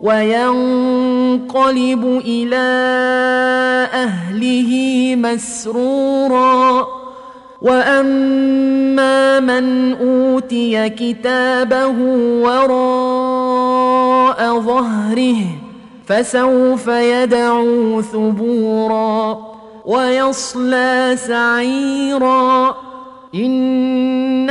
وينقلب إلى أهله مسرورا. وأما من أوتي كتابه وراء ظهره فسوف يدعو ثبورا ويصلى سعيرا.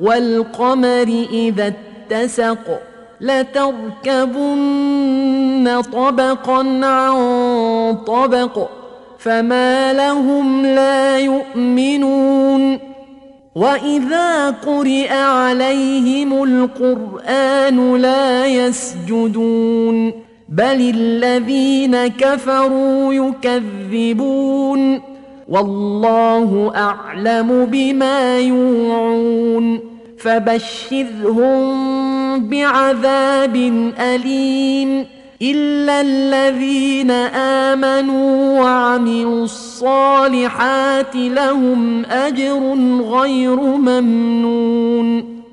والقمر إذا اتسق لتركبن طبقا عن طبق فما لهم لا يؤمنون. وإذا قرئ عليهم القرآن لا يسجدون. بل الذين كفروا يكذبون. والله أعلم بما يوعون فبشرهم بعذاب أليم إلا الذين آمنوا وعملوا الصالحات لهم أجر غير ممنون